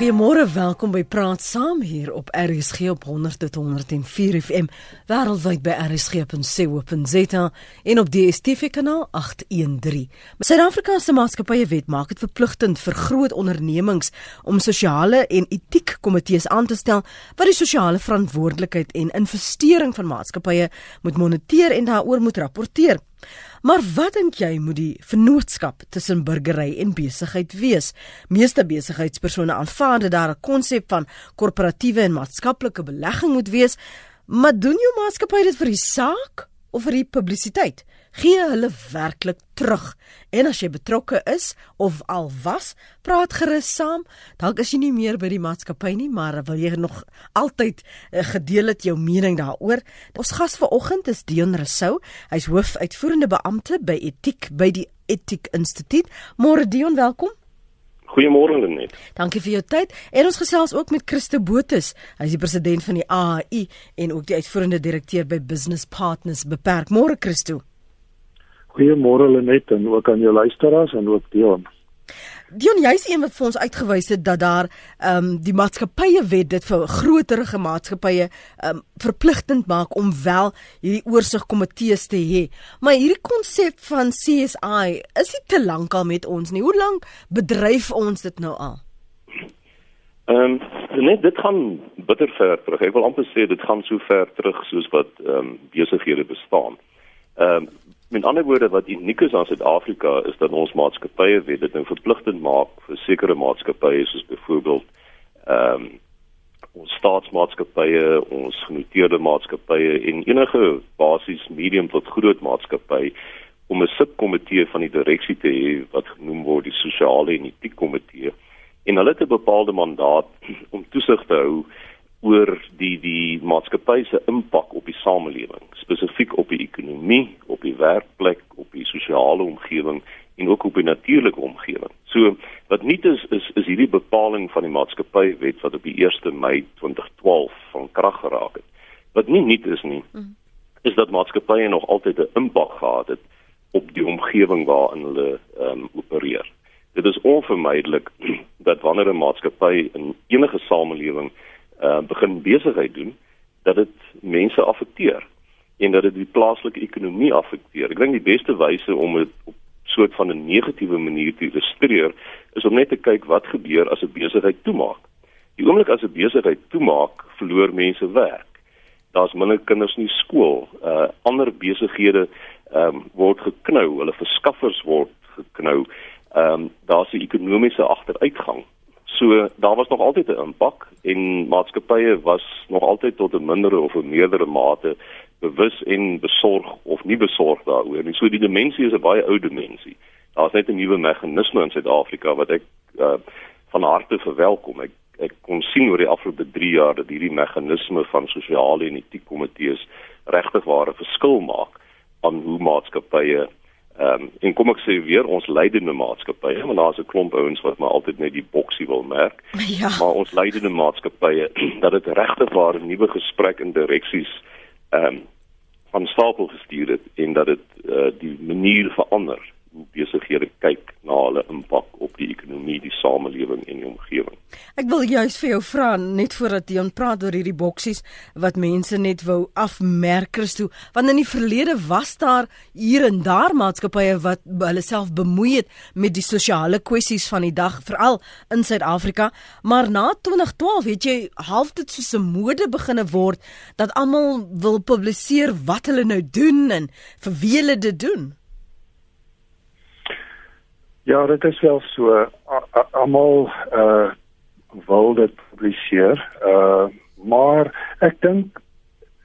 Goeiemôre, welkom by Praat Saam hier op RSG op 100.104 FM, wêreldwyd by rsg.co.za en op DStv kanaal 813. Suid-Afrika se maatskappye wet maak dit verpligtend vir groot ondernemings om sosiale en etiek komitees aan te stel wat die sosiale verantwoordelikheid en investering van maatskappye moet moniteer en daaroor moet rapporteer. Maar wat dink jy moet die vennootskap tussen burgery en besigheid wees? Meeste besigheidspersone aanvaar dat daar 'n konsep van korporatiewe en maatskaplike belegging moet wees, maar doen jou maatskappy dit vir die saak of vir die publisiteit? Gee hulle werklik terug. En as jy betrokke is of al was, praat gerus saam. Dalk is jy nie meer by die maatskappy nie, maar wil jy nog altyd uh, gedeel het jou mening daaroor. Ons gas vanoggend is Dion Rousseau. Hy's hoofuitvoerende beampte by Etiek by die Etiek Instituut. Môre Dion, welkom. Goeiemôre Lenet. Dankie vir jou tyd. En ons gesels ook met Christo Botus. Hy is die president van die AAI en ook die uitvoerende direkteur by Business Partners Beperk. Môre Christo. Goeiemôre Lenet en ook aan jou luisteraars en ook Dion. Dion, jy's een wat vir ons uitgewys het dat daar ehm um, die maatskappye wet dit vir groterige maatskappye ehm um, verpligtend maak om wel hierdie oorsigkomitees te hê. Maar hierdie konsep van CSI is nie te lank al met ons nie. Hoe lank bedryf ons dit nou al? Ehm um, net dit gaan bitter ver terug. Ek wil amper sê dit gaan so ver terug soos wat ehm um, besighede bestaan. Ehm um, Met ander woorde wat uniek is aan Suid-Afrika is dat ons maatskappye weet dit nou verpligtend maak vir sekere maatskappye soos byvoorbeeld ehm um, ons staatsmaatskappye, ons genoteerde maatskappye en enige basies medium tot groot maatskappy om 'n subkomitee van die direksie te hê wat genoem word die sosiale en etiek komitee. En hulle het 'n bepaalde mandaat om toesig te hou oor die die maatskappy se impak op die samelewing, spesifiek op die ekonomie, op die werkplek, op die sosiale omgewing en ook op die natuurlike omgewing. So wat nie is is is hierdie bepaling van die maatskappywet wat op die 1 Mei 2012 van krag geraak het. Wat nie nuut is nie, mm. is dat maatskappye nog altyd 'n impak gehad het op die omgewing waarin hulle ehm um, opereer. Dit is onvermydelik dat wanneer 'n maatskappy in enige samelewing uh, begin besigheid doen dat dit mense affekteer en dat dit die plaaslike ekonomie affekteer. Ek dink die beste wyse om dit op soort van 'n negatiewe manier te illustreer is om net te kyk wat gebeur as 'n besigheid toemaak. Die oomblik as 'n besigheid toemaak, verloor mense werk. Daar's minder kinders in skool. Uh ander besighede ehm um, word geknou, hulle verskaffers word geknou. Ehm um, daar's 'n ekonomiese agteruitgang. So daar was nog altyd 'n impak en maatskappye was nog altyd tot 'n mindere of 'n meerdere mate bewus en besorg of nie besorg daaroor nie. So die dimensie is 'n baie ou dimensie. Daar's net 'n nuwe meganisme in Suid-Afrika wat ek uh, van harte verwelkom. Ek ek kon sien oor die afgelope 3 jaar dat hierdie meganisme van sosiale en etiek komitees regtig ware verskil maak aan hoe maatskappye Ehm um, en kom ek sê weer ons leidende maatskappye, want daar's 'n klomp ouens wat maar altyd net die boksie wil merk. Ja. Maar ons leidende maatskappye dat dit regtig waar 'n nuwe gesprek in direksies ehm um, van stapel gestuur het en dat dit uh, die manier verander besighede kyk na hulle impak op die ekonomie, die samelewing en die omgewing. Ek wil juist vir jou vra net voordat jy praat oor hierdie boksies wat mense net wou afmerkers toe, want in die verlede was daar hier en daar maatskappye wat hulle self bemoei het met die sosiale kwessies van die dag, veral in Suid-Afrika, maar na 2012 het jy half dit soos 'n mode beginne word dat almal wil publiseer wat hulle nou doen en vir wie hulle dit doen. Ja, dit is wel so. Almal uh wil dit publiseer. Uh maar ek dink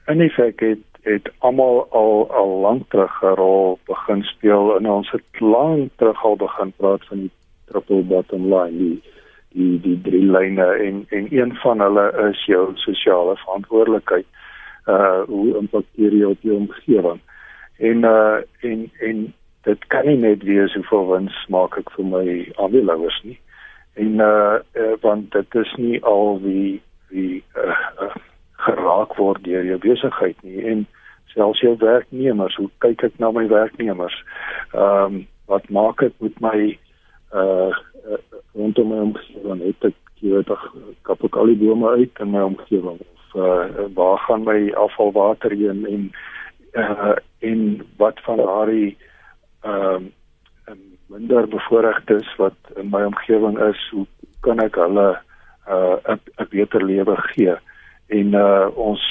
in effek het het almal al al lank terug 'n rol begin speel en ons het lank terug al begin praat van die triple bottom line, die die die drie lyne en en een van hulle is jou sosiale verantwoordelikheid. Uh hoe impakteer jy op jou omgewing? En uh en en dit kan nie net wees hoeveel wins maak ek vir my aandeelhouers nie. En uh, uh want dit is nie al wie wie uh, uh, geraak word deur jou besigheid nie en selfs jou werknemers, hoe kyk ek na my werknemers? Ehm um, wat maak ek met my uh uh, rondom my omgewing het ek jy weet ek kap ook al die bome uit in my omgewing of uh, waar gaan my afvalwater heen en uh, en wat van daardie ehm um, minder bevoorregtes wat in my omgewing is hoe kan ek hulle 'n uh, 'n beter lewe gee en uh, ons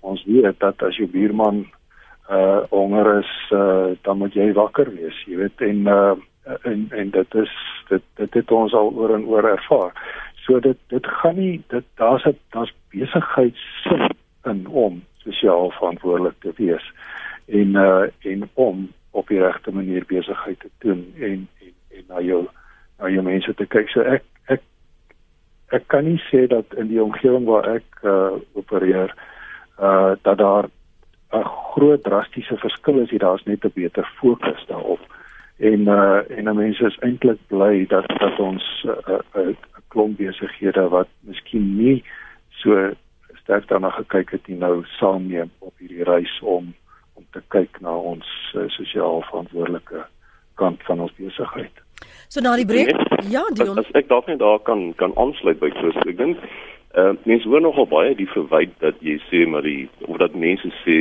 ons weet dat as jou buurman uh honger is uh, dan moet jy wakker wees jy weet en uh en en dit is dit dit het ons al oor en oor ervaar. So dit dit gaan nie dit daar's 'n daar's besigheidsin in om sosiaal verantwoordelik te wees en uh en om op die regte manier besigheid te doen en en en na jou na jou mense te kyk. So ek ek ek kan nie sê dat in die omgewing waar ek uh opereer uh dat daar 'n groot drastiese verskil is daar's net 'n beter fokus daarop en uh en mense is eintlik bly dat dat ons 'n uh, 'n uh, klomp besighede wat miskien nie so sterk daarna gekyk het nie nou saamneem op hierdie reis om om te kyk na ons uh, sosiaal verantwoordelike kant van ons besigheid. So na die breek, ja, Dion. As ek dalk net daar kan kan aansluit by Chris. Ek dink uh mense hoor nogal baie die verwyd dat jy sê maar die of dat mense sê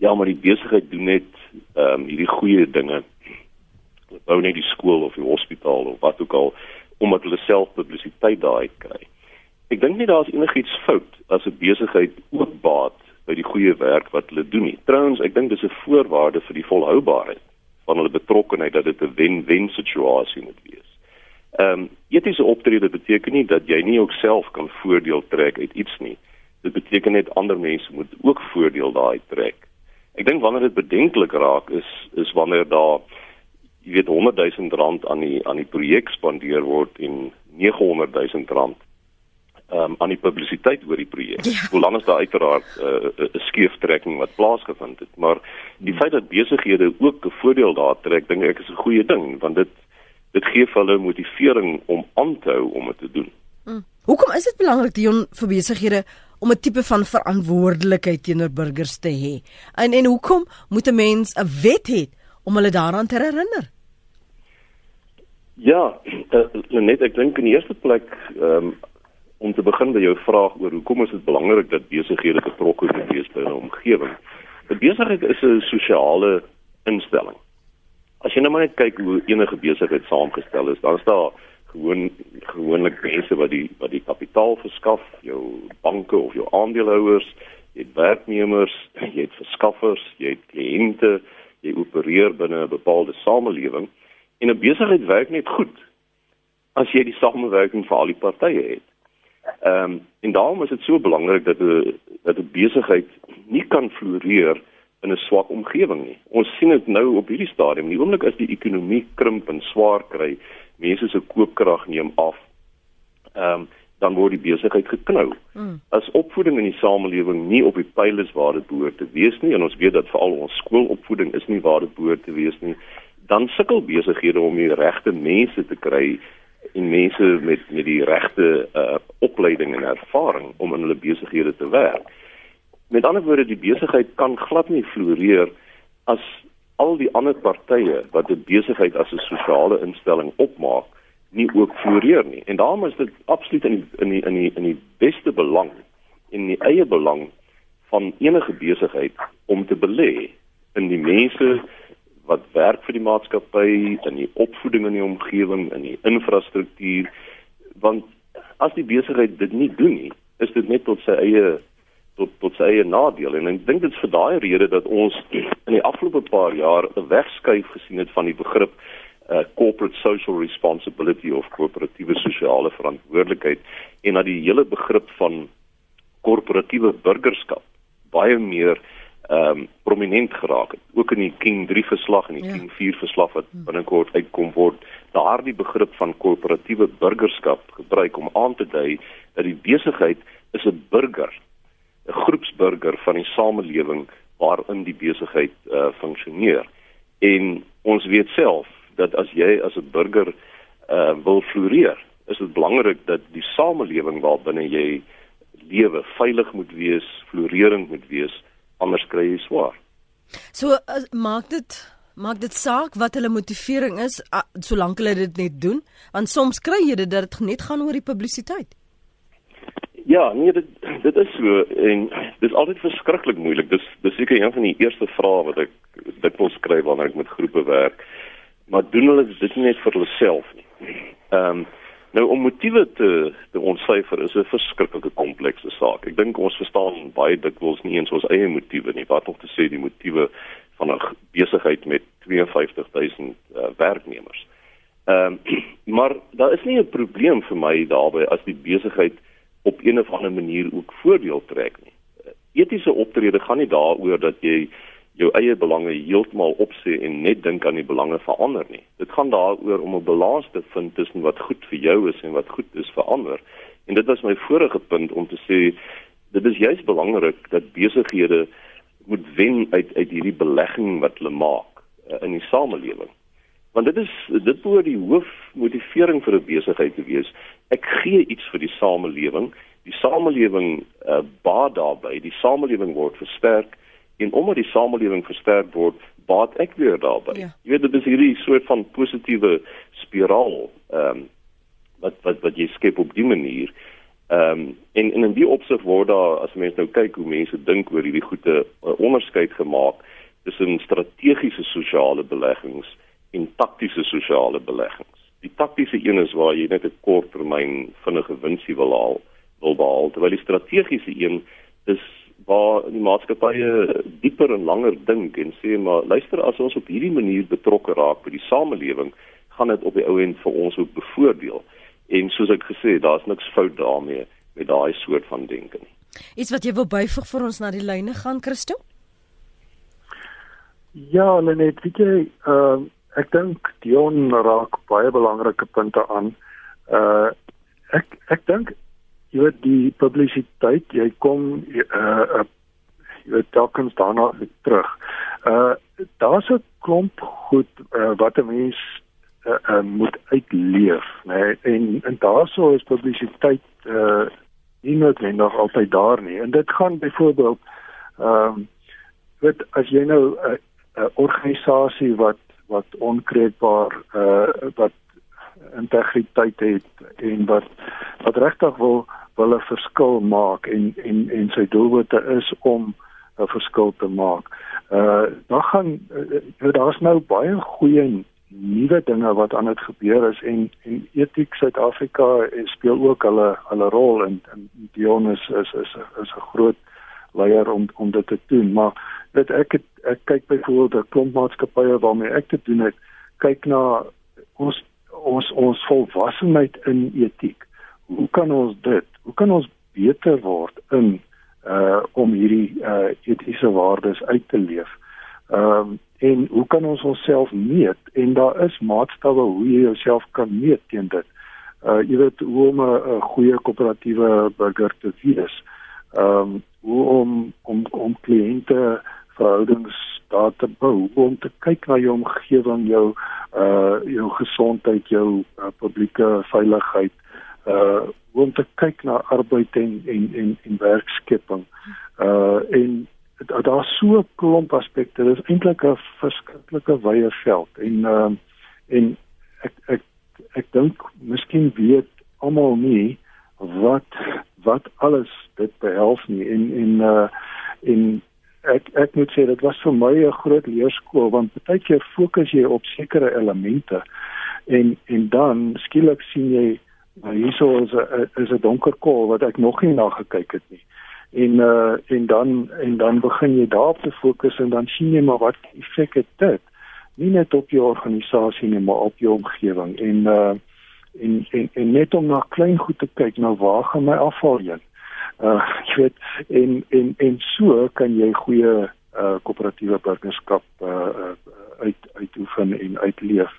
ja, maar die besigheid doen net ehm um, hierdie goeie dinge bou net die skool of die hospitaal of wat ook al omdat hulle self publisiteit daai kry. Ek dink nie daar's enigiets fout as 'n besigheid ook baat by die goeie werk wat hulle doen nie. Trouwens, ek dink dis 'n voorwaarde vir die volhoubaarheid van hulle betrokkeheid dat dit 'n wen-wen situasie moet wees. Ehm um, etiese optrede beteken nie dat jy nie ook self kan voordeel trek uit iets nie. Dit beteken net ander mense moet ook voordeel daai trek. Ek dink wanneer dit bedenklik raak is is wanneer daar jy weet 100 000 rand aan die aan die projek spandeer word en 900 000 rand um, aan die publisiteit oor die projek. Ja. Hoe lank is daar uiteraard eh, 'n uh, skeeftrekking wat plaasgevind het, maar die hmm. feit dat besighede ook 'n voordeel daar trek, dink ek is 'n goeie ding want dit dit gee vir hulle motivering om aan te hou om dit te doen. Hmm. Hoekom is dit belangrik Dion vir besighede om 'n tipe van verantwoordelikheid teenoor burgers te hê? En en hoekom moet 'n mens 'n wet hê om hulle daaraan te herinner? Ja, uh, net ek dink in die eerste plek um, om te begin by jou vraag oor hoekom is dit belangrik dat besighede betrokke moet wees by 'n omgewing. 'n Besigheid is 'n sosiale instelling. As jy nou maar net kyk hoe enige besigheid saamgestel is, dan is daar gewoon gewoonlik mense wat die wat die kapitaal verskaf, jou banke of jou aandeelhouers, jy het werknemers, jy het verskaffers, jy het kliënte, jy opereer binne 'n bepaalde samelewing. En 'n besigheid werk net goed as jy die samewerking van al die partye het. Ehm um, en daarom is dit so belangrik dat 'n dat 'n besigheid nie kan floreer in 'n swak omgewing nie. Ons sien dit nou op hierdie stadium. Die oomblik as die ekonomie krimp en swaar kry, mense se koopkrag neem af. Ehm um, dan word die besigheid geknou. Mm. As opvoeding in die samelewing nie op die pyl is waar dit behoort te wees nie en ons weet dat veral ons skoolopvoeding is nie waar dit behoort te wees nie, dan sukkel besighede om die regte mense te kry en mense met met die regte uh, opleiding en ervaring om in hulle besighede te werk. Met ander woorde, die besigheid kan glad nie floreer as al die ander partye wat 'n besigheid as 'n sosiale instelling opmaak nie ook floreer nie. En daarom is dit absoluut in in die in die in die beste belang en die eie belang van enige besigheid om te belê in die mense wat werk vir die maatskappy, in die opvoeding in die omgewing, in die infrastruktuur, want as die besigheid dit nie doen nie, is dit net tot sy eie tot tot sy eie nadeel. En ek dink dit is vir daai rede dat ons in die afgelope paar jaar 'n wegskuif gesien het van die begrip uh, corporate social responsibility of korporatiewe sosiale verantwoordelikheid en na die hele begrip van korporatiewe burgerskap baie meer ehm um, prominent geraak het. Ook in die King 3 verslag en die ja. King 4 verslag wat binnekort uitkom word, daardie begrip van korporatiewe burgerskap gebruik om aan te dui dat die besigheid is 'n burger, 'n groepsburger van die samelewing waarin die besigheid uh, funksioneer. En ons weet self dat as jy as 'n burger uh, wil floreer, is dit belangrik dat die samelewing waarbinne jy lewe veilig moet wees, florerend moet wees anders kry jy swaar. So uh, maak dit Maak dit saak wat hulle motivering is solank hulle dit net doen? Want soms kry jy dit dat dit net gaan oor die publisiteit. Ja, nee, dit dit is so en dit is altyd verskriklik moeilik. Dis dis seker een van die eerste vrae wat ek dikwels kry wanneer ek met groepe werk. Maar doen hulle dit net vir hulle self nie? Ehm um, nou om motiewe te te ontsyfer is 'n verskriklike komplekse saak. Ek dink ons verstaan baie dikwels nie eens ons eie motiewe nie. Wat om te sê die motiewe van 'n besigheid met 52000 uh, werknemers. Ehm um, maar daar is nie 'n probleem vir my daarbey as die besigheid op een of ander manier ook voordeel trek nie. Etiese optrede gaan nie daaroor dat jy jou eie belange heeltemal opsê en net dink aan die belange van ander nie. Dit gaan daaroor om 'n balans te vind tussen wat goed vir jou is en wat goed is vir ander. En dit was my vorige punt om te sê dit is juis belangrik dat besighede moet wen uit uit hierdie belegging wat hulle maak uh, in die samelewing. Want dit is dit behoort die hoofmotivering vir 'n besigheid te wees. Ek gee iets vir die samelewing. Die samelewing uh, baat daarbey. Die samelewing word versterk en omdat die samelewing versterk word, baat ek weer daarbey. Ja. Jy weet dit is hierdie soort van positiewe spiraal ehm um, wat wat wat jy skep op die manier. Ehm um, en, en in die opsig word daar as mense nou kyk hoe mense dink oor hierdie goede uh, onderskeid gemaak tussen strategiese sosiale beleggings en taktiese sosiale beleggings. Die taktiese een is waar jy net 'n korttermyn vinnige winsie wil haal, wil behaal, terwyl die strategiese een is waar die maatskappye dieper en langer dink en sê maar luister as ons op hierdie manier betrokke raak by die samelewing, gaan dit op die ou end vir ons ook bevoordeel. En soos ek gesê, daar's niks fout daarmee met daai soort van denke nie. Iets wat jy wil byvoeg vir ons na die lyne gaan, Christo? Ja, net weet jy, uh, ek dink Dion raak baie belangrike punte aan. Uh ek ek dink jy weet die publisiteit, jy kom uh, uh jy weet dalkens daarna terug. Uh daar's 'n klomp goed uh, wat 'n mens uh, uh, moet uitleef, né? Nee? En en daarso is publisiteit uh nie noodwendig altyd daar nie. En dit gaan byvoorbeeld ehm um, weet as jy nou 'n uh, uh, organisasie wat wat onkreukbaar uh wat integriteit het en wat wat regtig wil wil 'n verskil maak en en en sy doelwitte is om 'n verskil te maak. Uh dan gaan uh, daar's nou baie goeie nuwe dinge wat aan dit gebeur is en en etiek Suid-Afrika speel ook hulle hulle rol en en Dion is is is is 'n groot leier om om dit te doen maar dit ek het, ek kyk byvoorbeeld 'n klomp maatskappye waarmee ek te doen het kyk na ons ons ons volwassenheid in etiek hoe kan ons dit hoe kan ons beter word in uh om hierdie uh etiese waardes uit te leef ehm um, en hoe kan ons onsself meet en daar is maatstawwe hoe jy jouself kan meet teen dit. Uh jy weet hoe om 'n goeie koöperatiewe burger te wees. Ehm um, hoe om om om kliënte verhoudings daar te bou, hoe om te kyk na jou omgewing, jou uh jou gesondheid, jou uh, publieke veiligheid, uh hoe om te kyk na arbeid en en en, en werkskepping. Uh en daar's so 'n klomp aspekte. Dit is eintlik 'n verskriklike wye veld en uh, en ek ek ek dink miskien weet almal nie wat wat alles dit behels nie en en uh en ek ek moet sê dit was vir my 'n groot leerskool want baie keer fokus jy op sekere elemente en en dan skielik sien jy nou hierso is 'n is 'n donker kol wat ek nog nie na gekyk het nie. En uh en dan en dan begin jy daarop te fokus en dan sien jy maar wat effek het dit. Nie net op jou organisasie nie maar op jou omgewing. En uh en en en net om na klein goed te kyk nou waar gaan my afval heen? Uh jy weet en en en so kan jy goeie uh koöperatiewe burgerskap uh uit uitoefen en uitleef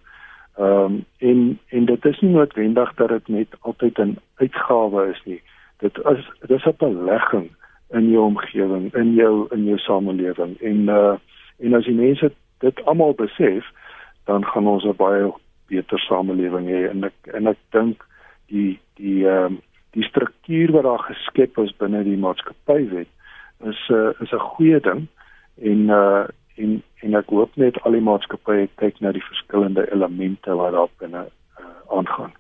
ehm um, en en dit is nie noodwendig dat dit net altyd 'n uitgawe is nie. Dit is dit is 'n belegging in jou omgewing, in jou in jou samelewing. En uh en as die mense dit almal besef, dan gaan ons 'n baie beter samelewing hê en ek en ek dink die die ehm um, die struktuur wat daar geskep is binne die maatskappywet is 'n uh, is 'n goeie ding. En uh en en ek hoop net al die maatskappye kyk na die verskillende elemente wat daar binne uh, aangaan.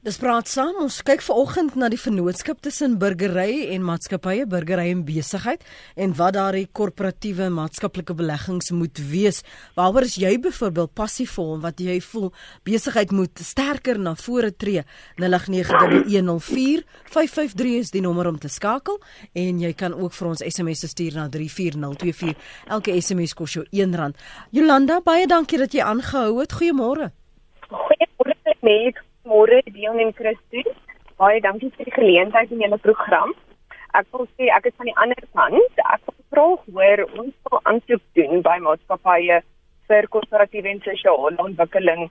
Dis praat saam. Ons kyk vanoggend na die vennootskap tussen burgery en maatskappye, burgery en besigheid en wat daardie korporatiewe maatskaplike beleggings moet wees. Waaroor is jy byvoorbeeld passief vir hom wat jy voel besigheid moet sterker na vore tree? 0891104553 is die nommer om te skakel en jy kan ook vir ons SMS stuur na 34024. Elke SMS kos jou R1. Jolanda, baie dankie dat jy aangehou het. Goeiemôre. Goeiemôre net môre deelneem Christus. Baie dankie vir die geleentheid in julle program. Ek wil sê ek is van die ander kant. Ek wil graag hoor ons wil aansoek doen by maatskappye vir korporatiewe en sosiale ontwikkeling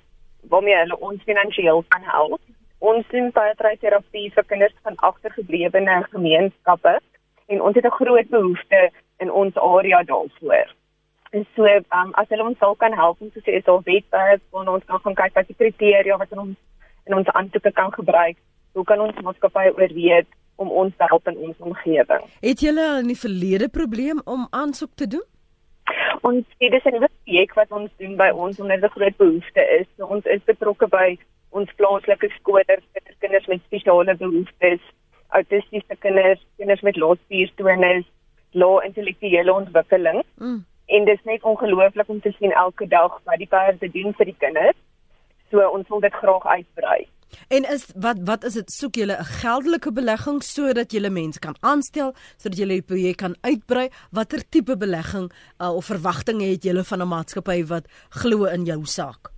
waarmee hulle ons finansiëel kan help. Ons doen terapie vir kinders van agtergeblewene gemeenskappe en ons het 'n groot behoefte in ons area daarvoor. En so, um, as hulle ons sal kan help om te sê is daar wetwerk waarna ons kan gaan kyk wat die kriteria wat ons in ons aansoeke kan gebruik. Hoe kan ons maatskappye oorweeg om ons te help in ons omgewing? Het julle in die verlede probleem om aansoek te doen? Ons het dis 'n nuwe projek wat ons doen by ons onder die groot behoefte is. So, ons is betrokke by ons plaaslike skole vir kinders met spesiale behoeftes, autistiese kinders, kinders met laatspierstoornis, lae intellektuele ontwikkeling. Mm. En dit is net ongelooflik om te sien elke dag wat die perde doen vir die kinders. So ons wil dit graag uitbrei. En is wat wat is dit soek julle 'n geldelike belegging sodat julle mense kan aanstel sodat julle die projek kan uitbrei? Watter tipe belegging uh, of verwagtinge het julle van 'n maatskappy wat glo in jou saak?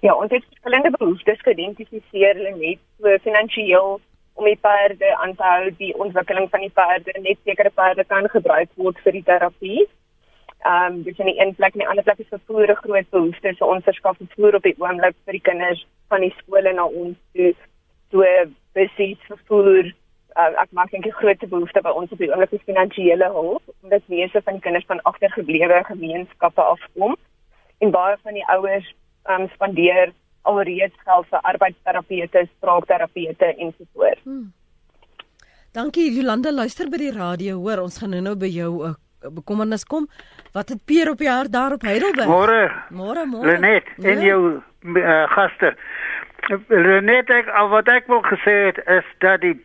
Ja ons het verskillende behoeftes geïdentifiseer hulle net so finansiëel om die perde aan te hou die ontwikkeling van die perde net sekere perde kan gebruik word vir die terapie Ehm um, dis in die een plek en die ander plek is vervoer 'n groot behoefte. So ons verskaf vervoer op die oomblik vir die kinders van die skole na ons toe. So besies vervoer uh, ek maak dink 'n groot behoefte by ons op die oomblik is finansiële hulp omdat meeste van die kinders van agtergeblewe gemeenskappe afkom en baie van die ouers ehm um, spandeer alreeds geld vir arbeidsterapeute, spraakterapeute en so voort. Hmm. Dankie Jolanda, luister by die radio, hoor, ons gaan nou by jou 'n uh, bekommernis kom. Wat het Pier op jaar daar op Heidelberg? Môre. Môre, môre. Lenet en ja. jou uh, gaste. Lenet ek al wat ek wil gesê het is dat die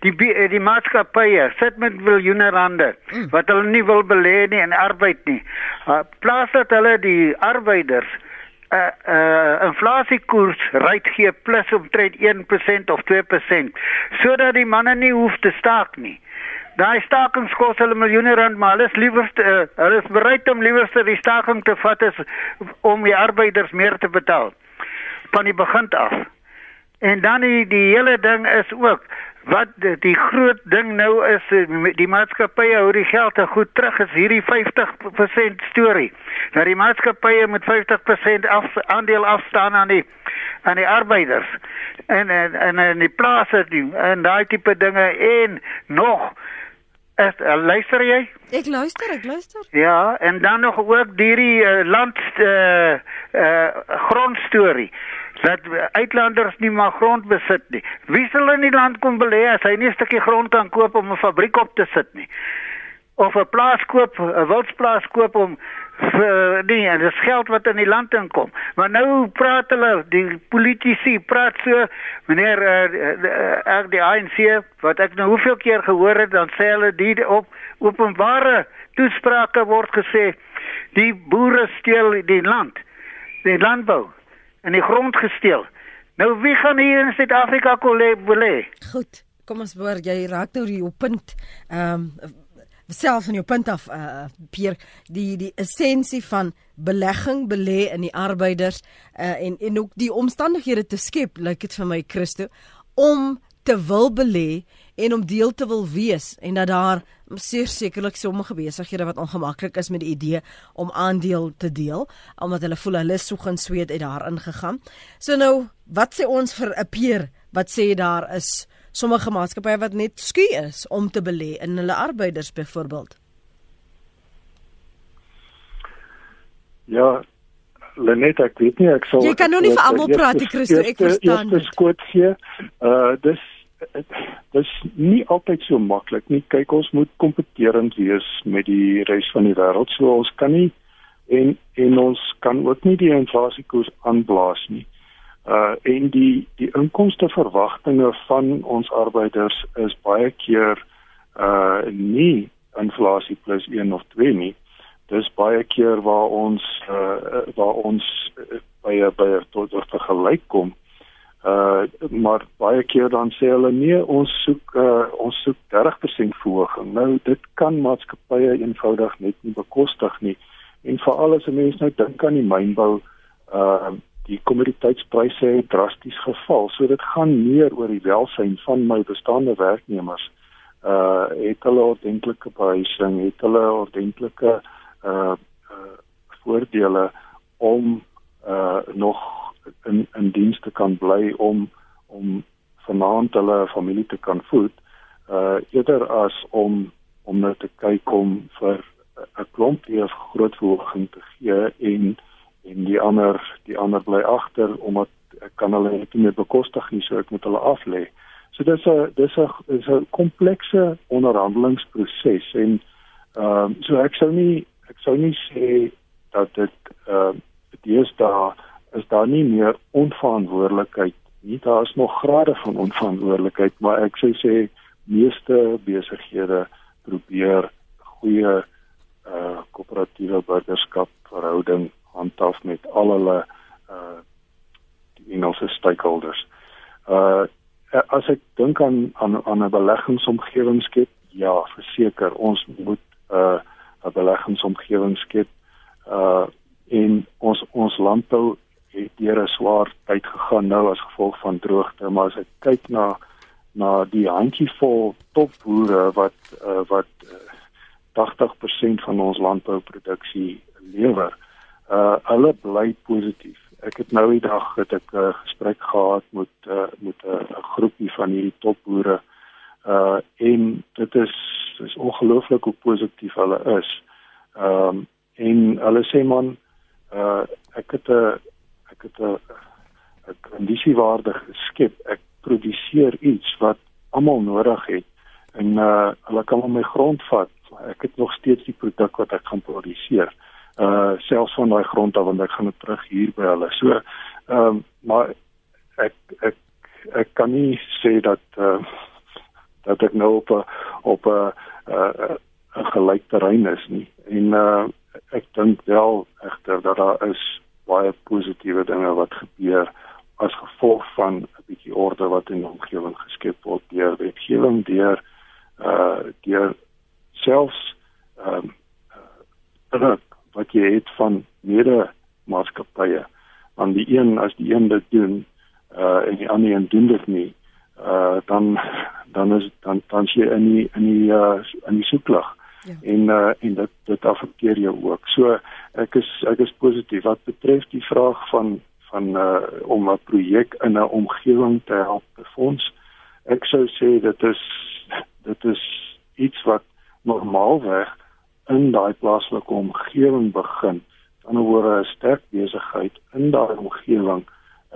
die die maatskappye sit met miljoene rande mm. wat hulle nie wil belê nie in arbeid nie. Uh, plaas dat hulle die arbeiders uh, uh, inflasiekoers ryk gee plus omtrent 1% of 2% sodat die manne nie hoef te staak nie. Daai staking kos hulle miljoene rand, maar hulle is liewerste uh, hulle is bereid om liewerste die staking te vat is om die arbeiders meer te betaal van die begin af. En dan die, die hele ding is ook wat die, die groot ding nou is die maatskappye hou die geld te goed terug is hierdie 50% storie. Dat die maatskappye met 50% af aandeel afstaan aan die aan die arbeiders en en en in die plase en daai tipe dinge en nog Is, uh, luister jy? Ek luister, ek luister. Ja, en dan nog ook hierdie uh, land uh, uh grondstorie dat uitlanders nie maar grond besit nie. Wie sal in die land kom belê as hy nie 'n stukkie grond kan koop om 'n fabriek op te sit nie? Of 'n plaas koop, 'n wildsplaas koop om vir die en dis geld wat in die land inkom. Maar nou praat hulle die politici praat so meneer uh, die ANC wat ek nou hoeveel keer gehoor het dan sê hulle die op openbare toesprake word gesê die boere steel die land. Die landbou en die grond gesteel. Nou wie gaan hier in Suid-Afrika kolle belê? Goed. Kom ons hoor jy raak nou die op punt. Ehm um, self van jou punt af uh Pier die die essensie van belegging belê in die arbeiders uh en en ook die omstandighede te skep lyk dit vir my Christo om te wil belê en om deel te wil wees en dat daar seker sekerlik sommige besighede wat ongemaklik is met die idee om aandeel te deel omdat hulle voel hulle is so gaan sweet uit daarin gegaan. So nou, wat sê ons vir 'n peer wat sê daar is sommige maatskappye wat net skie is om te belê in hulle arbeiders byvoorbeeld. Ja, Lenet, ek weet nie ek sal Jy kan nou nie vir almal praat, Christo, ek verstaan. Dit is skoot gee. Uh dis dis nie altyd so maklik nie. Kyk, ons moet kompeterend wees met die res van die wêreld. So ons kan nie en en ons kan ook nie die inflasiekoers aanblaas nie. Uh en die die inkomsteverwagtinge van ons arbeiders is baie keer uh nie inflasie plus 1 of 2 nie. Dis baie keer waar ons uh waar ons uh, by by tot tot gelyk kom. Uh maar baie keer dan sê hulle nee, ons soek uh ons soek 30% verhoging. Nou dit kan maatskappye eenvoudig net nie bekostig nie. En veral as 'n mens nou dink aan die mynbou, uh die kommoditeitspryse het drasties geval. So dit gaan meer oor die welsyn van my bestaande werknemers. Uh het hulle ordentlike behuising, het hulle ordentlike uh, uh voordele om uh nog in in diens te kan bly om om vanaand hulle familie te kan voed uh eerder as om om net nou te kyk om vir 'n klomp hier groot verhoging te gee en en die ander die ander bly agter omdat ek kan hulle net nie bekostig nie so ek moet hulle af lê. So dis 'n dis 'n is 'n komplekse onderhandelingsproses en ehm um, so ek sou nie ek sou nie sê dat dit ehm uh, deesdae is daar nie meer onverantwoordelikheid nie. Daar is nog grade van onverantwoordelikheid, maar ek sou sê meeste besighede probeer goeie uh koöperatiewe burgerskap verhouding handhaaf met al hulle uh die Engelse stakeholders. Uh as ek dink aan aan aan 'n beleggingsomgewing skep, ja, verseker ons moet uh 'n beleggingsomgewing skep uh en ons ons landbou het deur 'n swaar tyd gegaan nou as gevolg van droogte maar as ek kyk na na die handjievol topboere wat uh, wat uh, 80% van ons landbouproduksie lewer uh hulle bly positief ek het nou die dag het ek 'n uh, gesprek gehad met uh, met 'n uh, groepie van hierdie topboere uh en dit is is ongelooflik hoe positief hulle is ehm um, en hulle sê man uh ek het 'n ek het 'n 'n kondisiewaardige skep. Ek produseer iets wat almal nodig het en uh hulle kan op my grond vat. Ek het nog steeds die produk wat ek gaan produseer. Uh selfs van daai grond af want ek gaan dit terug hier by hulle. So ehm um, maar ek ek ek kan nie sê dat uh dat ek nou op 'n op 'n 'n gelyk terrein is nie. En uh ek dink wel egter dat daar is baie positiewe dinge wat gebeur as gevolg van 'n bietjie orde wat in die omgewing geskep word deur wetgewing deur uh deur selfs ehm um, wat jy het van mede maatskappye aan die een as die een dit doen uh en die ander een doen dit nie uh dan dan is dan dan jy in die in die uh in die soeklag Ja. En uh en dit dit affekteer jou ook. So ek is ek is positief wat betref die vraag van van uh om 'n projek in 'n omgewing te help befonds. Ek sou sê dit is dit is iets wat normaalweg in daai plaaslike omgewing begin. Aan die ander word 'n sterk besigheid in daai omgewing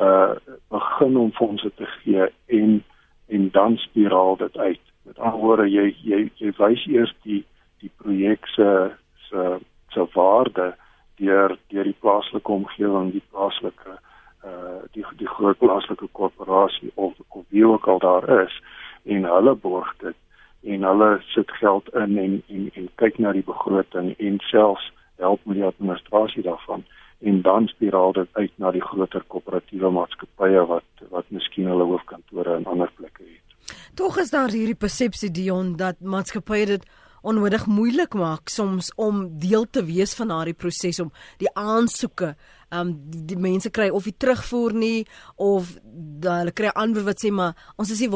uh begin om fondse te gee en en dan spiraal dit uit. Met ander woorde jy jy jy wys eers die die projek se se se waarde deur deur die plaaslike omgewing, die plaaslike uh die die groot plaaslike korporasie of of wie ook al daar is en hulle borg dit en hulle sit geld in en en en kyk na die begroting en selfs help met die administrasie daarvan en dan spiraal dit uit na die groter koöperatiewe maatskappye wat wat miskien hulle hoofkantore in ander plekke het. Tog is daar hierdie persepsie Dion dat maatskappye dit onnodig moeilik maak soms om deel te wees van daardie proses om die aansoeke um die, die mense kry of die terugvoer nie of da, hulle kry antwoord wat sê maar ons is nie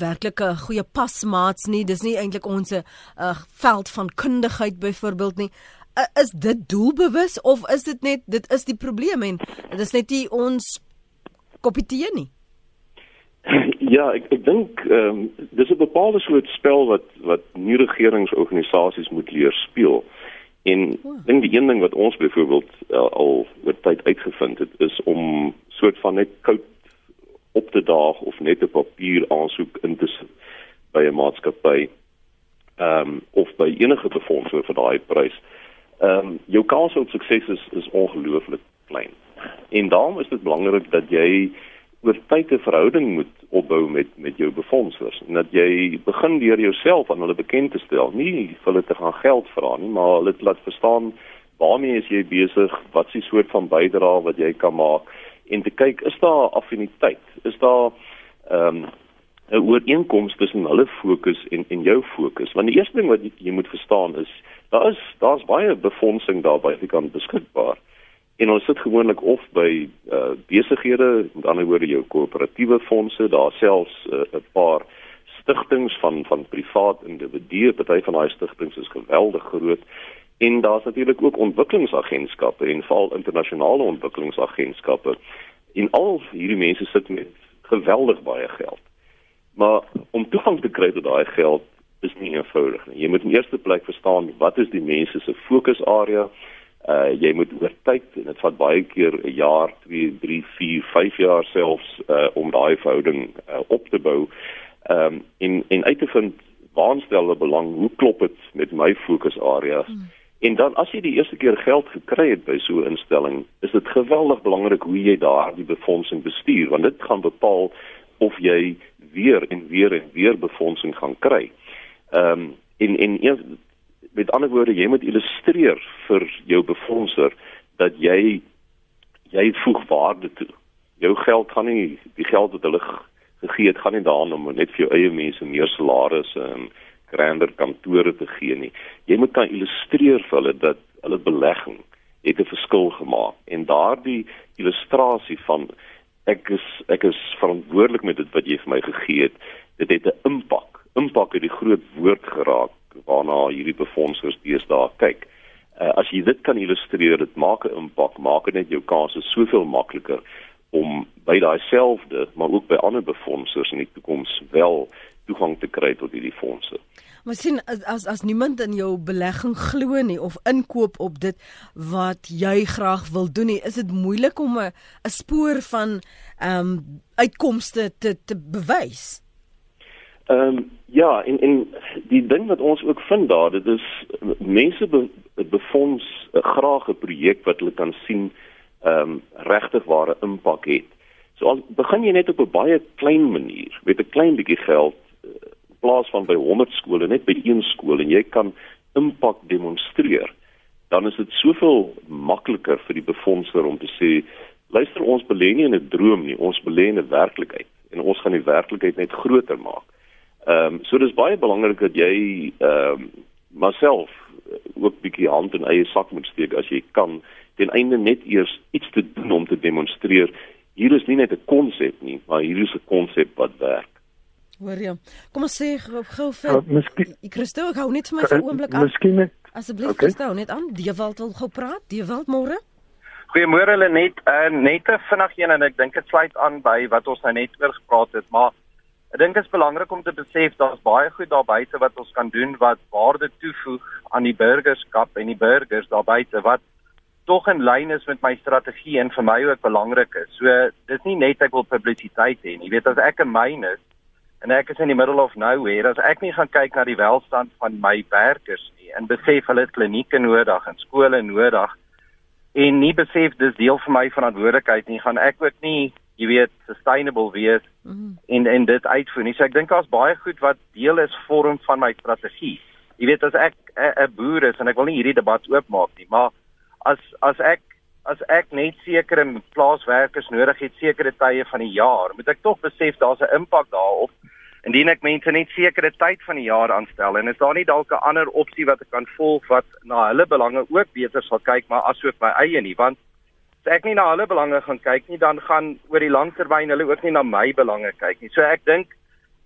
werklike goeie pasmaats nie. Dis nie eintlik ons 'n uh, veld van kundigheid byvoorbeeld nie. Uh, is dit doelbewus of is dit net dit is die probleem en dit is net nie ons kopie nie? Ja, ek ek dink ehm um, dis 'n bepaalde soort spel wat wat nie regeringsorganisasies moet leer speel. En ek dink die een ding wat ons byvoorbeeld uh, al oor tyd uitgevind het is om soort van net koud op te daag of net 'n papier aansoek in te sit by 'n maatskappy ehm um, of by enige befondsing vir daai prys ehm um, jou kans op sukses is is ongelooflik klein. En daarom is dit belangrik dat jy oor tyd 'n verhouding moet opbou met met jou befondsers en dat jy begin deur jouself aan hulle bekend te stel, nie vir hulle te gaan geld vra nie, maar hulle laat verstaan waarmee is jy besig, wat is die soort van bydrae wat jy kan maak en te kyk is daar affiniteit, is daar ehm um, 'n ooreenkoms tussen hulle fokus en en jou fokus. Want die eerste ding wat jy, jy moet verstaan is daar is daar's baie befondsing daar by die kant beskikbaar. En ons sit gewoonlik of by uh besighede, met ander woorde jou koöperatiewe fondse, daar selfs uh, 'n uh, paar stigtings van van privaat individue, party van daai stigtings is geweldig groot. En daar's natuurlik ook ontwikkelingsagentskappe en veral internasionale ontwikkelingsagentskappe. En al hierdie mense sit met geweldig baie geld. Maar om toegang te kry tot daai geld is nie eenvoudig nie. Jy moet in eerste plek verstaan wat is die mense se fokusarea? Uh jy moet oor tyd en dit vat baie keer 'n jaar, 2, 3, 4, 5 jaar selfs uh om daai verhouding uh, op te bou. Ehm um, en en uit te vind waar stel hulle belang? Hoe klop dit met my fokusareas? Hmm. En dan as jy die eerste keer geld gekry het by so 'n instelling, is dit geweldig belangrik hoe jy daardie befondsing bestuur want dit gaan bepaal of jy weer en weer en weer befondsing gaan kry. Ehm um, en en een, met ander woorde jy moet illustreer vir jou befondser dat jy jy voeg waarde toe. Jou geld gaan nie die geld wat hulle gegee het gaan nie daaraan om net vir jou eie mense meer salarisse en grander kantore te gee nie. Jy moet kan illustreer vir hulle dat hulle belegging het 'n verskil gemaak en daardie illustrasie van ek is ek is verantwoordelik met dit wat jy vir my gegee het. Dit het 'n impak. Impak het die groot woord geraak waarna hierdie befondsers deesdae kyk. Uh, as jy dit kan illustreer, dit maak 'n impak, maak dit net jou kanse soveel makliker om by daai selfde, maar ook by ander befondsers in die toekoms wel toegang te kry tot hierdie fondse. Maar sien as as, as niemand in jou belegging glo nie of inkoop op dit wat jy graag wil doen nie, is dit moeilik om 'n 'n spoor van ehm um, uitkomste te te bewys. Ehm um, ja, en en die ding wat ons ook vind daar, dit is mense be, befonds uh, graag 'n projek wat hulle kan sien ehm um, regtig ware impak het. So al begin jy net op 'n baie klein manier met 'n klein bietjie geld plaas van by 100 skole net by een skool en jy kan impak demonstreer dan is dit soveel makliker vir die befondser om te sê luister ons belê nie in 'n droom nie ons belê in 'n werklikheid en ons gaan die werklikheid net groter maak. Ehm um, so dis baie belangrik dat jy ehm um, myself ook bietjie hand in eie sak moet steek as jy kan ten einde net eers iets te doen om te demonstreer hier is nie net 'n konsep nie maar hier is 'n konsep wat werk. Hoor jy? Kom ons sê gou vir uh, miskien Christo, gou net vir my vir 'n oomblik aan. Miskien asseblief okay. Christo net aan. Die wêreld wil gou praat. Die wêreld môre. Goeiemôre hulle net uh, net 'n vinnig een en ek dink dit sluit aan by wat ons nou net oor gepraat het, maar ek dink dit is belangrik om te besef daar's baie goed daar buite wat ons kan doen wat waarde toevoeg aan die burgerskap en die burgers daar buite wat tog in lyn is met my strategie en vir my ook belangrik is. So dis nie net ek wil publisiteit hê nie. Jy weet as ek 'n myn is en ek is in die middle of nowhere as ek nie gaan kyk na die welstand van my werkers nie en besef hulle het klinieke nodig en skole nodig en nie besef dis deel van my verantwoordelikheid nie gaan ek ook nie jy weet sustainable wees mm -hmm. en en dit uitvoer nie. So ek dink daar's baie goed wat deel is vorm van my strategie. Jy weet as ek 'n boer is en ek wil nie hierdie debat oopmaak nie maar as as ek as ek net sekere plaaswerkers nodig het sekere tye van die jaar, moet ek tog besef daar's 'n impak daarop. Indien ek mense net sekere tyd van die jaar aanstel en is daar nie dalk 'n ander opsie wat ek kan volg wat na hulle belange ook beter sal kyk maar asook my eie nie want as ek nie na hulle belange gaan kyk nie dan gaan oor die lang termyn hulle ook nie na my belange kyk nie. So ek dink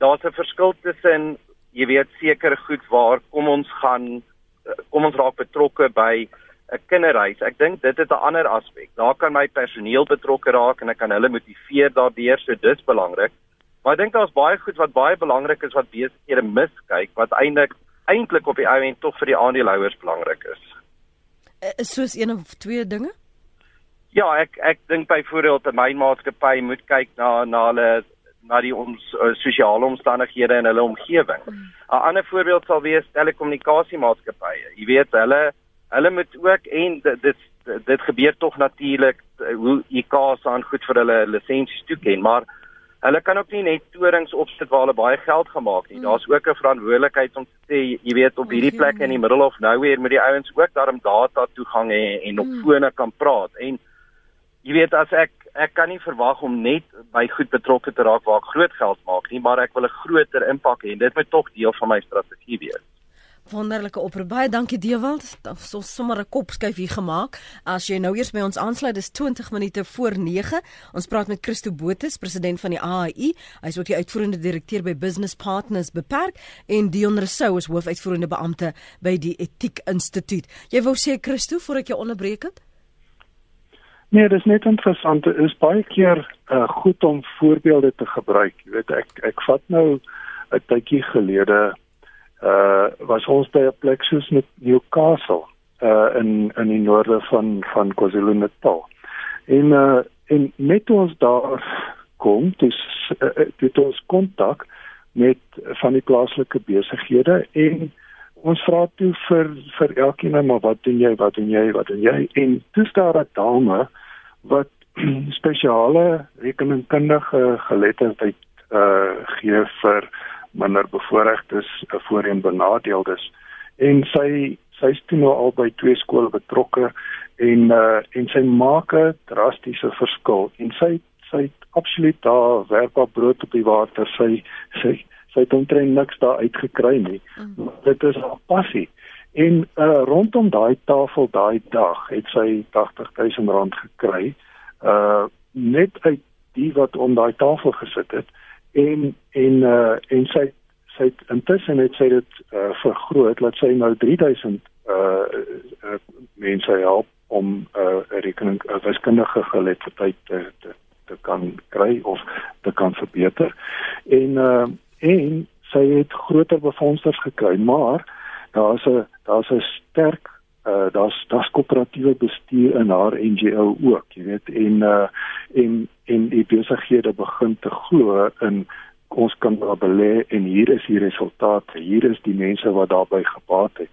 daar's 'n verskil tussen jy weet sekere goed waar kom ons gaan kom ons raak betrokke by 'n kinderhuis. Ek dink dit het 'n ander aspek. Daar kan my personeel betrokke raak en ek kan hulle motiveer daardeur, so dis belangrik. Maar ek dink daar's baie goed wat baie belangrik is wat besighede miskyk wat eintlik eintlik op die ou end tog vir die aandeelhouers belangrik is. Is soos een of twee dinge? Ja, ek ek dink byvoorbeeld 'n mynmaatskappy moet kyk na na hulle na die ons uh, sosiale omstandighede in hulle omgewing. 'n mm. Ander voorbeeld sal wees telekommunikasiemaatskappye. Jy weet, hulle hulle moet ook en dit dit, dit gebeur tog natuurlik hoe IKAS aan goed vir hulle lisensies toeken, maar hulle kan ook nie net torings opsit waar hulle baie geld gemaak nie. Mm. Daar's ook 'n verantwoordelikheid om te sê, jy weet, op hierdie plek in die middle of nowhere moet die ouens ook daarom data toegang hê en op mm. fone kan praat. En jy weet as ek ek kan nie verwag om net by goed betrokke te raak waar ek groot geld maak nie, maar ek wil 'n groter impak hê en dit moet tog deel van my strategie wees. Wonderlike oproep. Baie dankie Dewald. Ons het sommer 'n kopskuif hier gemaak. As jy nou eers by ons aansluit, dis 20 minute voor 9. Ons praat met Christo Botes, president van die AAI. Hy is ook die uitvoerende direkteur by Business Partners Beperk en Dion Rousseau is hoofuitvoerende beampte by die Etiek Instituut. Jy wou sê Christo voor ek jou onderbreek het? Nee, dit is net interessant. Dit is baie keer uh, goed om voorbeelde te gebruik. Jy weet ek ek vat nou 'n tydjie gelede uh was ons by 'n plek soos met Newcastle uh in in die noorde van van KwaZulu-Natal. En uh en net ons daar kom, dis uh, dit ons kontak met van die plaaslike besighede en ons vra toe vir vir elkeen maar wat doen jy, wat doen jy, wat doen jy? En toe staan daar 'n dame wat spesiale rekeningkundige geletterdheid uh gee vir minder bevoorregtes, uh, voorheen benadeeldes. En sy sy's toe nou al by twee skole betrokke en uh, en sy maak 'n drastiese verskil. En sy sy absoluut daar werk op brood op die water. Sy sy sy het omtrent niks daar uitgekry nie. Mm. dit is haar passie en uh, rondom daai tafel daai dag het sy 80000 rand gekry uh net uit die wat om daai tafel gesit het en en uh en sy sy het intussen het sy dit uh vergroot laat sy nou 3000 uh, uh mense help om 'n uh, rekening 'n uh, wiskundige geletterdheid te, te te kan kry of te kan verbeter. En uh en sy het groter befondsers gekry maar daar's 'n daar's 'n sterk uh daar's daar's koöperatiewe bestuur in haar NGO ook jy weet en uh en en die besighede begin te glo in ons kan daar belê en hier is die resultate hier is die mense wat daarbey gebaat het.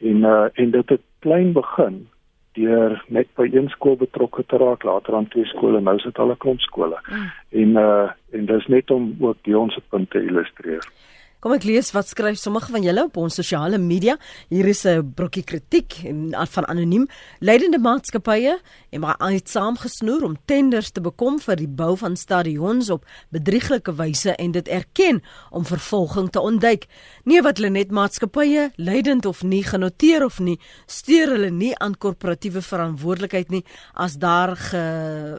En uh en dit het klein begin deur net by een skool betrokke te raak later aan twee skole nou sit al 'n klomp skole. Mm. en uh en dis net om ook die ons punte illustreer Kom ek lees wat skryf sommige van julle op ons sosiale media. Hier is 'n brokkie kritiek van anoniem. Leidende maatskappye en maar uit saamgesnoer om tenders te bekom vir die bou van stadions op bedrieglike wyse en dit erken om vervolging te ontduik. Nee wat hulle net maatskappye, leidend of nie genoteer of nie, steur hulle nie aan korporatiewe verantwoordelikheid nie as daar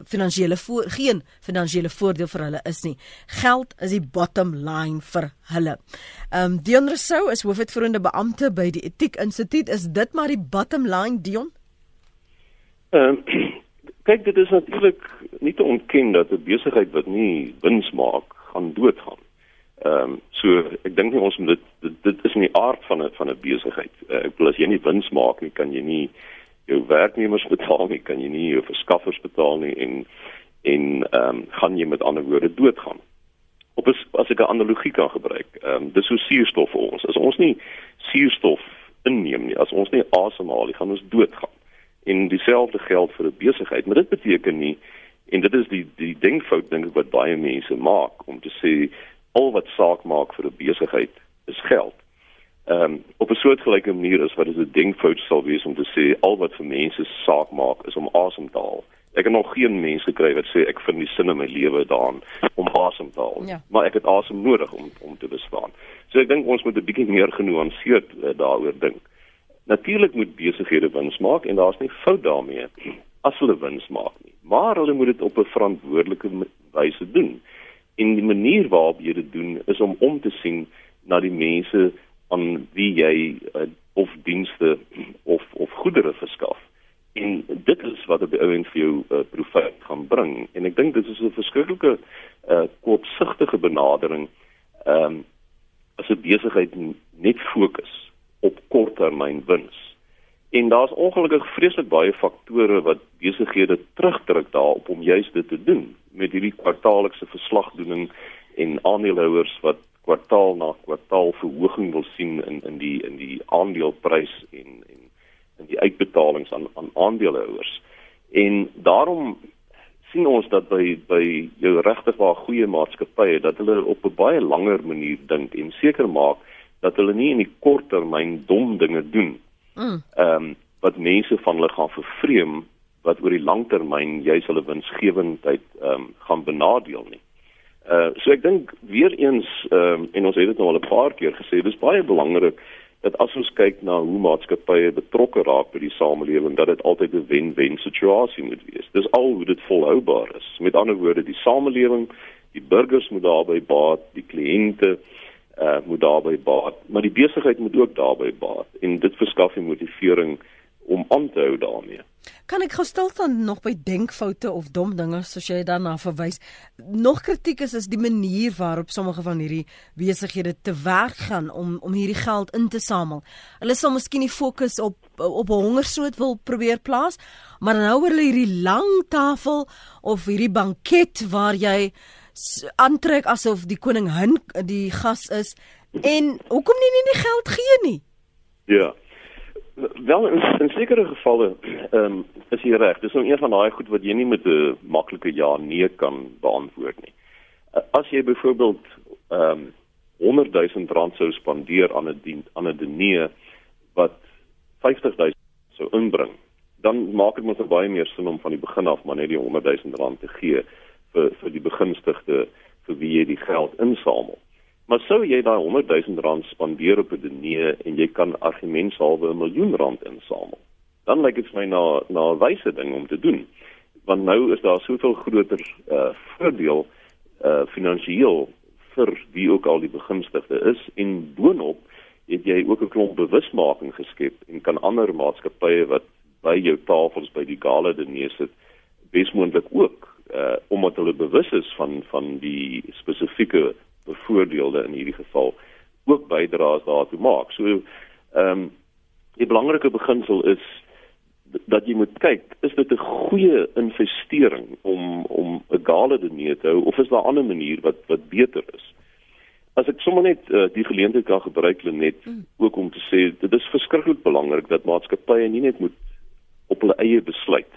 finansiële geen finansiële voordeel vir hulle is nie. Geld is die bottom line vir hulle. Ehm um, Dion Rousseau is hoofuitvoerende beampte by die Etiek Instituut. Is dit maar die bottom line Dion? Ehm um, kyk dit is natuurlik nie te ontken dat 'n besigheid wat nie wins maak, gaan doodgaan. Ehm um, so ek dink nie ons moet dit, dit dit is in die aard van 'n van 'n besigheid. Uh, ek bedoel as jy nie wins maak nie, kan jy nie jou werknemers betaal nie, kan jy nie jou verskaffers betaal nie en en ehm um, gaan jy met ander woorde doodgaan op as, as ek 'n analogie kan gebruik. Ehm um, dis so suurstof vir ons. As ons nie suurstof inneem nie, as ons nie asemhaal nie, gaan ons doodgaan. En dieselfde geld vir 'n besigheid, maar dit beteken nie en dit is die die denkfout dink ek wat baie mense maak om te sê al wat saak maak vir 'n besigheid is geld. Ehm um, op 'n soortgelyke manier is wat is 'n denkfout sal wees om te sê al wat vir mense saak maak is om asem te haal. Ek het nog geen mense gekry wat sê ek vind die sin in my lewe daarin om asem te haal. Ja. Maar ek het asem nodig om om te bestaan. So ek dink ons moet 'n bietjie meer genuanceerd uh, daaroor dink. Natuurlik moet besighede wins maak en daar's nie fout daarmee as hulle wins maak nie. Maar hulle moet dit op 'n verantwoordelike wyse doen. En die manier waarop jy dit doen is om om te sien na die mense aan wie jy uh, of dienste of of goedere verskaf en dit is wat op die ou end vir jou uh, profit gaan bring. En ek dink dit is 'n verskriklike uh, kortsigtige benadering. Ehm um, as 'n besigheid net fokus op korttermyn wins. En daar's ongelukkig vreeslik baie faktore wat besighede terugdruk daarop om juist dit te doen met hierdie kwartaallikse verslagdoening en aandeelhouers wat kwartaal na kwartaal verhoging wil sien in in die in die aandeleprys en en die uitbetalings aan aan aandeelhouers. En daarom sien ons dat by by jou regtig waar goeie maatskappye dat hulle op 'n baie langer manier dink en seker maak dat hulle nie in die kort termyn dom dinge doen. Mm. Ehm um, wat mense van hulle gaan vervreem wat oor die lang termyn juis hulle winsgewendheid ehm um, gaan benadeel nie. Uh so ek dink weer eens ehm um, en ons het dit nou al 'n paar keer gesê, dis baie belangrik dat as ons kyk na hoe maatskappye betrokke raak by die samelewing, dat dit altyd 'n wen-wen situasie moet wees. Dis al hoe dit volhoubaar is. Met ander woorde, die samelewing, die burgers moet daarbey baat, die kliënte uh moet daarbey baat, maar die besigheid moet ook daarbey baat en dit verskaf die motivering om aan te hou daarmee. Kan ek gestel dan nog by denkfoute of dom dinge soos jy daarna verwys? Nog kritiek is is die manier waarop sommige van hierdie besighede te werk gaan om om hierdie geld in te samel. Hulle sal miskien die fokus op op hongersnood wil probeer plaas, maar nou oor hulle hierdie lang tafel of hierdie banket waar jy aantrek asof die koning hin die gas is en hoekom nie nie die geld gee nie? Ja. Wel in, in sekere gevalle ehm um, is jy reg. Dis nou een van daai goed wat jy nie met 'n maklike ja nee kan beantwoord nie. As jy byvoorbeeld ehm um, 100 000 rand sou spandeer aan 'n dien aan 'n diner wat 50 000 sou inbring, dan maak dit mos baie meer sin om van die begin af maar net die 100 000 rand te gee vir vir die begunstigde vir wie jy die geld insamel. Maar sou jy daai 100 000 rand spandeer op 'n diner en jy kan argumentshalwe 'n miljoen rand insamel. Dan lyk dit vir my na na 'n wyse ding om te doen. Want nou is daar soveel groter uh voordeel uh finansiëel vir wie ook al die begunstigde is en boonop het jy ook 'n klomp bewusmaking geskep en kan ander maatskappye wat by jou tafels by die gala diner sit besmoontlik ook uh omdat hulle bewus is van van die spesifieke bevoordeelde in hierdie geval ook bydraes daartoe maak. So ehm um, die belangrike beginsel is dat jy moet kyk, is dit 'n goeie investering om om 'n gale te neem te hou of is daar 'n ander manier wat wat beter is? As ek sommer net uh, die geleentheid kan gebruik net hmm. ook om te sê dit is verskriklik belangrik dat maatskappye nie net moet op hulle eie besluit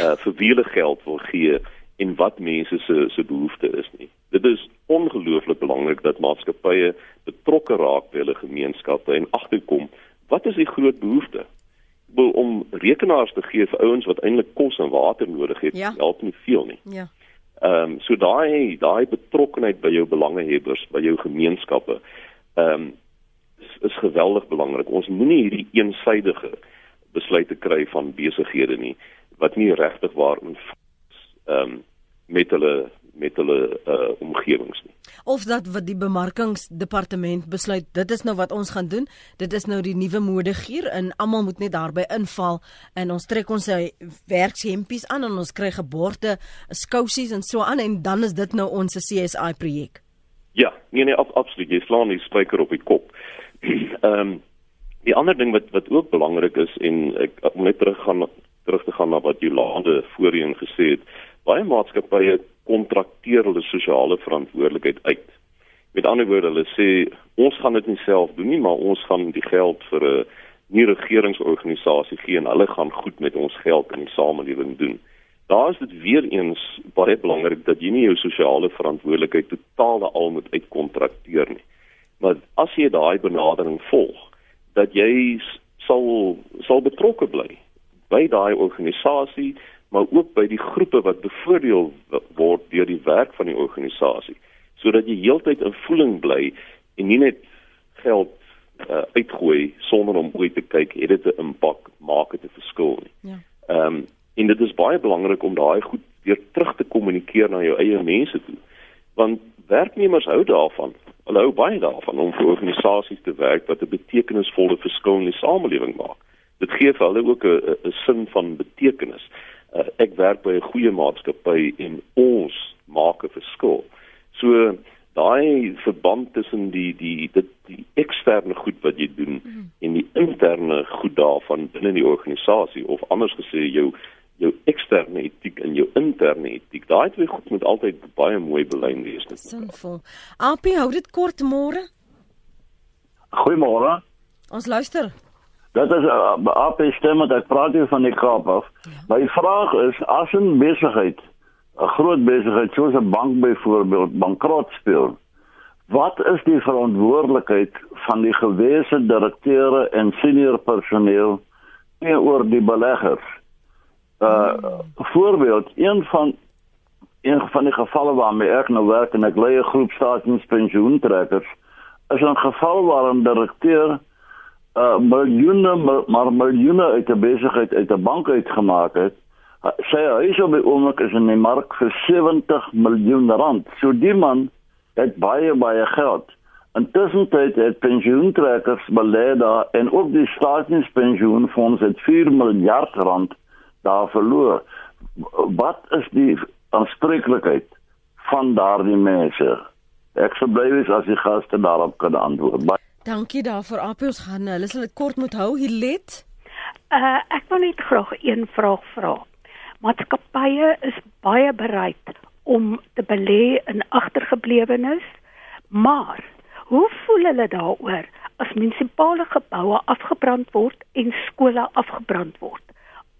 uh vir wie hulle geld wil gee en wat mense se se behoefte is nie. Dit is ongelooflik belangrik dat maatskappye betrokke raak by hulle gemeenskappe en agterkom wat is die groot behoefte? Wil om rekenaars te gee vir ouens wat eintlik kos en water nodig het, ja. help nie veel nie. Ja. Ehm um, so daai daai betrokkenheid by jou belangehebbers, by jou gemeenskappe, ehm um, is, is geweldig belangrik. Ons moenie hierdie eensydige besluite kry van besighede nie wat nie regtig waar in ehm um, met hulle met hulle uh omgewings nie. Of dat wat die bemarkingsdepartement besluit, dit is nou wat ons gaan doen. Dit is nou die nuwe modegier en almal moet net daarbey inval en ons trek ons werkshempies aan en ons kry geborde, skousies en so aan en dan is dit nou ons CSI projek. Ja, nee nee, ab, absoluut. Jy slaan die spyker op die kop. Ehm um, die ander ding wat wat ook belangrik is en ek moet net teruggaan terug te gaan na wat Jolande voorheen gesê het baie maatskappye kontrakteer hulle sosiale verantwoordelikheid uit. Met ander woorde, hulle sê ons gaan dit nie self doen nie, maar ons gaan die geld vir 'n nie regeringsorganisasie gee en hulle gaan goed met ons geld in die samelewing doen. Daar is dit weer eens baie belangrik dat jy nie jou sosiale verantwoordelikheid totaal al moet uitkontrakteer nie. Maar as jy daai benadering volg, dat jy sal sal betrokke bly by daai organisasie maar ook by die groepe wat bevoordeel word deur die werk van die organisasie sodat jy heeltyd in voeling bly en nie net geld uh, uitgooi sonder om ooit te kyk het dit 'n impak maak dit 'n verskil nie. Ja. Ehm um, en dit is baie belangrik om daai goed weer terug te kommunikeer na jou eie mense toe. Want werknemers hou daarvan. Hulle hou baie daarvan om vir organisasies te werk wat 'n betekenisvolle verskil in die samelewing maak. Dit gee vir hulle ook 'n sin van betekenis uh, ek werk by 'n goeie maatskappy en ons maak 'n verskil. So daai verband tussen die die dit die eksterne goed wat jy doen mm. en die interne goed daarvan binne die organisasie of anders gesê jou jou eksterne etiek en jou interne etiek. Daai twee goed moet altyd baie mooi belyn wees. Sinvol. AP hou dit kort môre. Goeiemôre. Ons luister Dat is 'n uh, AP stem wat ek praat hier van die Kaap af. Ja. My vraag is as 'n besigheid, 'n groot besigheid soos 'n bank byvoorbeeld bankrot speel, wat is die verantwoordelikheid van die gewese direkteure en senior personeel teenoor die beleggers? Uh voorbeeld, een van een van die gevalle waarmee ek nou werk en ek lei 'n groep staatspensioentrekkers is 'n geval waar 'n direkteur uh miljoene maar miljoene uit 'n besigheid uit 'n bank uitgemaak het. Sy huis op die oomblik is in die mark vir 70 miljoen rand. So die man het baie baie geld. Intussen het pensioentrekkers belê daar en ook die staatspensioenfonds het 4 miljard rand daar verloor. Wat is die aanspreeklikheid van daardie mense. Ek sou bly wees as die gaste daarop kan antwoord. Ba Dankie daarvoor. Apios gaan hulle sal dit kort moet hou. Hilet. Uh ek wil net graag een vraag vra. Maatskappye is baie bereid om te belê in agtergeblewenes, maar hoe voel hulle daaroor as munisipale geboue afgebrand word en skole afgebrand word?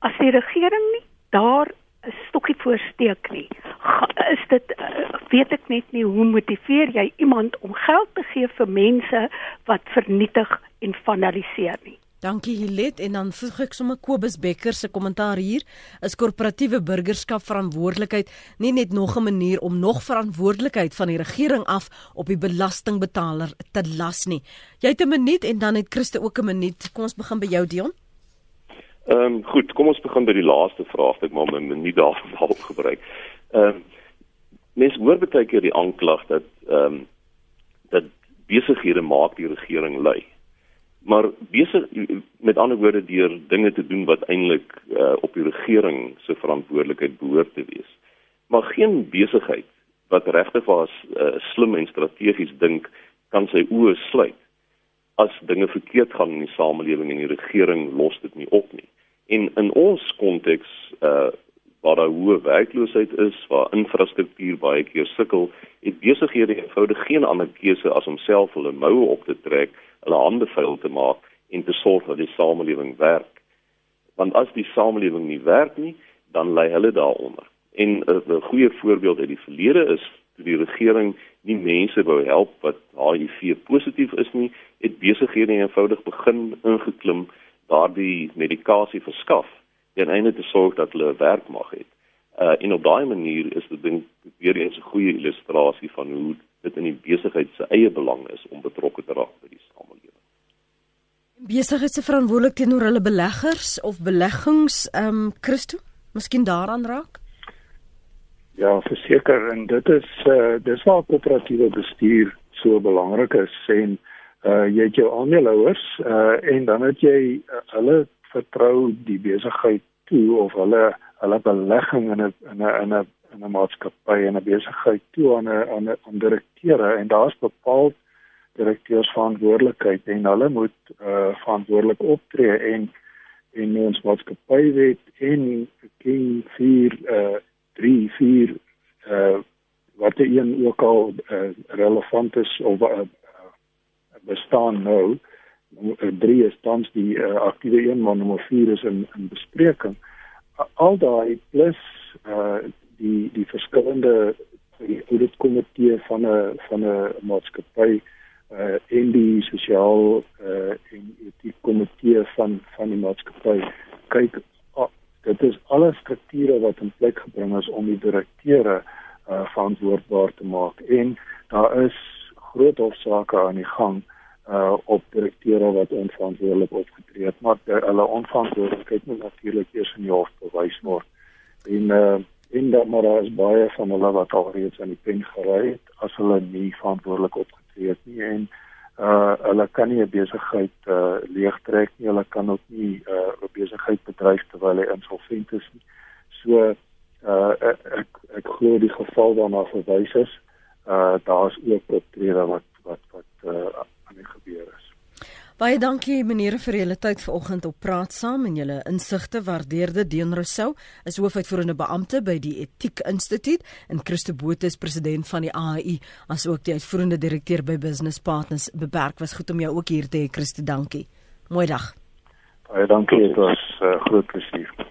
As die regering nie daar stokkie voorsteek nie. Is dit uh, weet ek net nie hoe motiveer jy iemand om geld te gee vir mense wat vernietig en vandaliseer nie. Dankie Hilet en dan voeg ek sommer Kobus Becker se kommentaar hier. Is korporatiewe burgerskap verantwoordelikheid nie net nog 'n manier om nog verantwoordelikheid van die regering af op die belastingbetaler te las nie. Jy het 'n minuut en dan het Christe ook 'n minuut. Kom ons begin by jou Dion. Ehm um, goed, kom ons begin by die laaste vraag wat ek maar my nie daarvan help gebruik. Ehm um, mens hoor baie keer die aanklag dat ehm um, dat besighede maak die regering lui. Maar besig met ander woorde deur dinge te doen wat eintlik uh, op die regering se verantwoordelikheid behoort te wees. Maar geen besigheid wat regtig was uh, slim en strategies dink kan sy oë sluit as dinge verkeerd gaan in die samelewing en die regering los dit nie op nie. En in ons konteks uh waar daar hoë werkloosheid is, waar infrastruktuur baie keer sukkel, het besighede eenvoudig geen ander keuse as om self hulle moue op te trek, hulle hande vuil te maak en te sorg dat die samelewing werk. Want as die samelewing nie werk nie, dan lê hulle daaronder. En uh, 'n goeie voorbeeld uit die verlede is die regering nie mense wou help wat HIV positief is nie, het besighede eenvoudig begin ingeklim daardie medikasie verskaf ten einde te sorg dat hulle werk mag hê. Uh en op daai manier is dit ding weer eens 'n goeie illustrasie van hoe dit in die besigheid se eie belang is om betrokke te raak by die samelewing. Besigheid se verantwoordelik teenoor hulle beleggers of beleggings, ehm um, Christo, miskien daaraan raak? Ja, verseker en dit is uh dis waar koöperatiewe bestuur so belangrik is en uh jy het jou aandeelhouers uh en dan het jy uh, hulle vertrou die besigheid toe of hulle hulle belegging in 'n in 'n in 'n 'n maatskappy en 'n besigheid toe aan 'n aan 'n direkteure. En daar's bepaal direkteurs verantwoordelikheid en hulle moet uh verantwoordelik optree en en ons maatskappywet en king 4 uh 3 4 uh wat die een ook al uh, relevant is of uh, bestaan nou. Nommer 3 is tans die uh, aktiewe een, maar nommer 4 is in in bespreking. Al daai plus uh die die verskillende die auditkomitee van 'n van 'n maatskappy uh en die sosiaal uh en etiek komitee van van die maatskappy kyk uh, dit is alle strukture wat in plek gebring is om die direkteure uh verantwoordbaar te maak. En daar is groot hofsaake aan die gang uh op direkteure wat onverantwoordelik opgetree het. Maar uh, hulle onverantwoordelikheid moet natuurlik eers in die hof bewys word. En uh en dat maar daar is baie van hulle wat al reeds aan die pen gery het as hulle nie verantwoordelik opgetree het nie. En uh hulle kan nie 'n besigheid uh leegtrek nie hulle kan ook nie uh 'n besigheid bedryf terwyl hy insolvent is nie so uh ek ek glo die geval waarna verwys is uh daar's ook optrede wat wat wat uh aan die gebeur is. Baie dankie meneer vir julle tyd vanoggend op praat saam en julle insigte waardeerde Dean Rousseau is hoofuitvoerende beampte by die Etiek Instituut en Christo Botha is president van die AAI asook die uitvoerende direkteur by Business Partners beperk was goed om jou ook hier te hê Christo dankie. Mooi dag. Baie dankie, dit was uh, groot plesier.